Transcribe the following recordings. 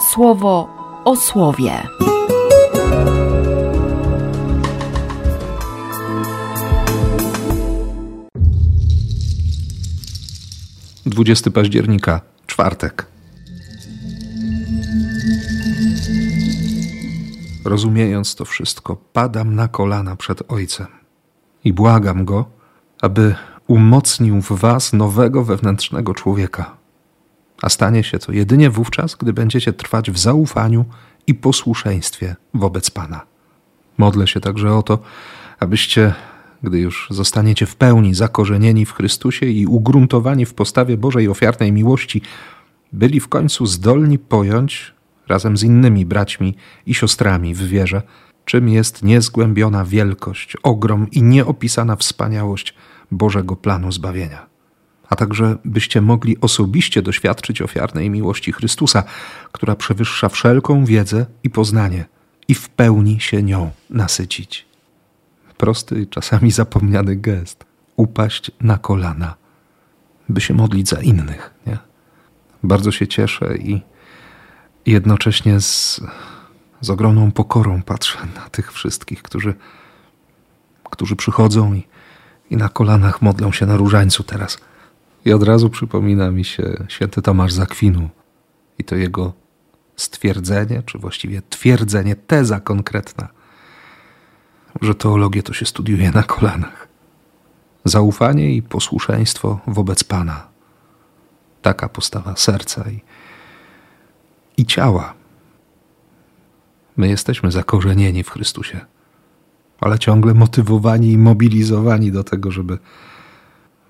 słowo o słowie. 20 października, czwartek. Rozumiejąc to wszystko, padam na kolana przed Ojcem i błagam Go, aby umocnił w Was nowego wewnętrznego człowieka. A stanie się to jedynie wówczas, gdy będziecie trwać w zaufaniu i posłuszeństwie wobec Pana. Modlę się także o to, abyście gdy już zostaniecie w pełni zakorzenieni w Chrystusie i ugruntowani w postawie Bożej ofiarnej miłości, byli w końcu zdolni pojąć, razem z innymi braćmi i siostrami w wierze, czym jest niezgłębiona wielkość, ogrom i nieopisana wspaniałość Bożego planu zbawienia. A także byście mogli osobiście doświadczyć ofiarnej miłości Chrystusa, która przewyższa wszelką wiedzę i poznanie, i w pełni się nią nasycić prosty, czasami zapomniany gest. Upaść na kolana, by się modlić za innych. Nie? Bardzo się cieszę i jednocześnie z, z ogromną pokorą patrzę na tych wszystkich, którzy, którzy przychodzą i, i na kolanach modlą się na różańcu teraz. I od razu przypomina mi się święty Tomasz Zakwinu i to jego stwierdzenie, czy właściwie twierdzenie, teza konkretna – że teologię to się studiuje na kolanach. Zaufanie i posłuszeństwo wobec Pana. Taka postawa serca i, i ciała. My jesteśmy zakorzenieni w Chrystusie, ale ciągle motywowani i mobilizowani do tego, żeby,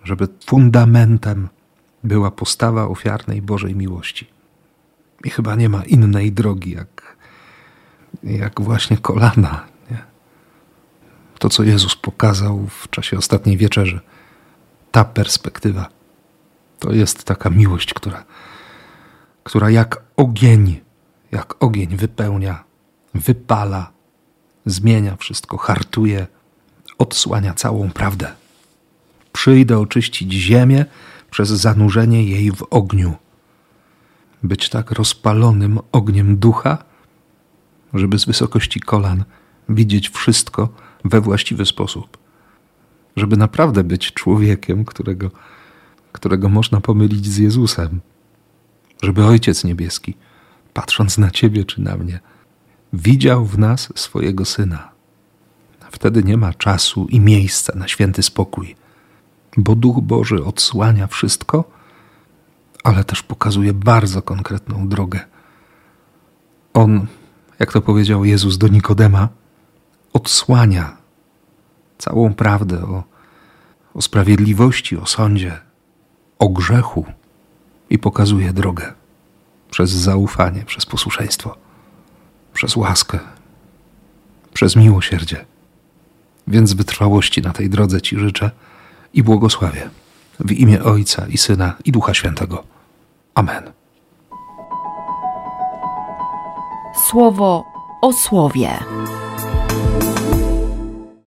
żeby fundamentem była postawa ofiarnej Bożej miłości. I chyba nie ma innej drogi, jak, jak właśnie kolana, to, co Jezus pokazał w czasie ostatniej wieczerzy. Ta perspektywa to jest taka miłość, która, która jak ogień, jak ogień wypełnia, wypala, zmienia wszystko, hartuje, odsłania całą prawdę. Przyjdę oczyścić ziemię przez zanurzenie jej w ogniu. Być tak rozpalonym ogniem ducha, żeby z wysokości kolan widzieć wszystko, we właściwy sposób. Żeby naprawdę być człowiekiem, którego, którego można pomylić z Jezusem. Żeby Ojciec Niebieski, patrząc na Ciebie czy na mnie, widział w nas swojego Syna. Wtedy nie ma czasu i miejsca na święty spokój, bo Duch Boży odsłania wszystko, ale też pokazuje bardzo konkretną drogę. On, jak to powiedział Jezus do Nikodema, odsłania całą prawdę o, o sprawiedliwości, o sądzie, o grzechu i pokazuje drogę przez zaufanie, przez posłuszeństwo, przez łaskę, przez miłosierdzie. Więc wytrwałości na tej drodze Ci życzę i błogosławię w imię Ojca i Syna i Ducha Świętego. Amen. Słowo o słowie.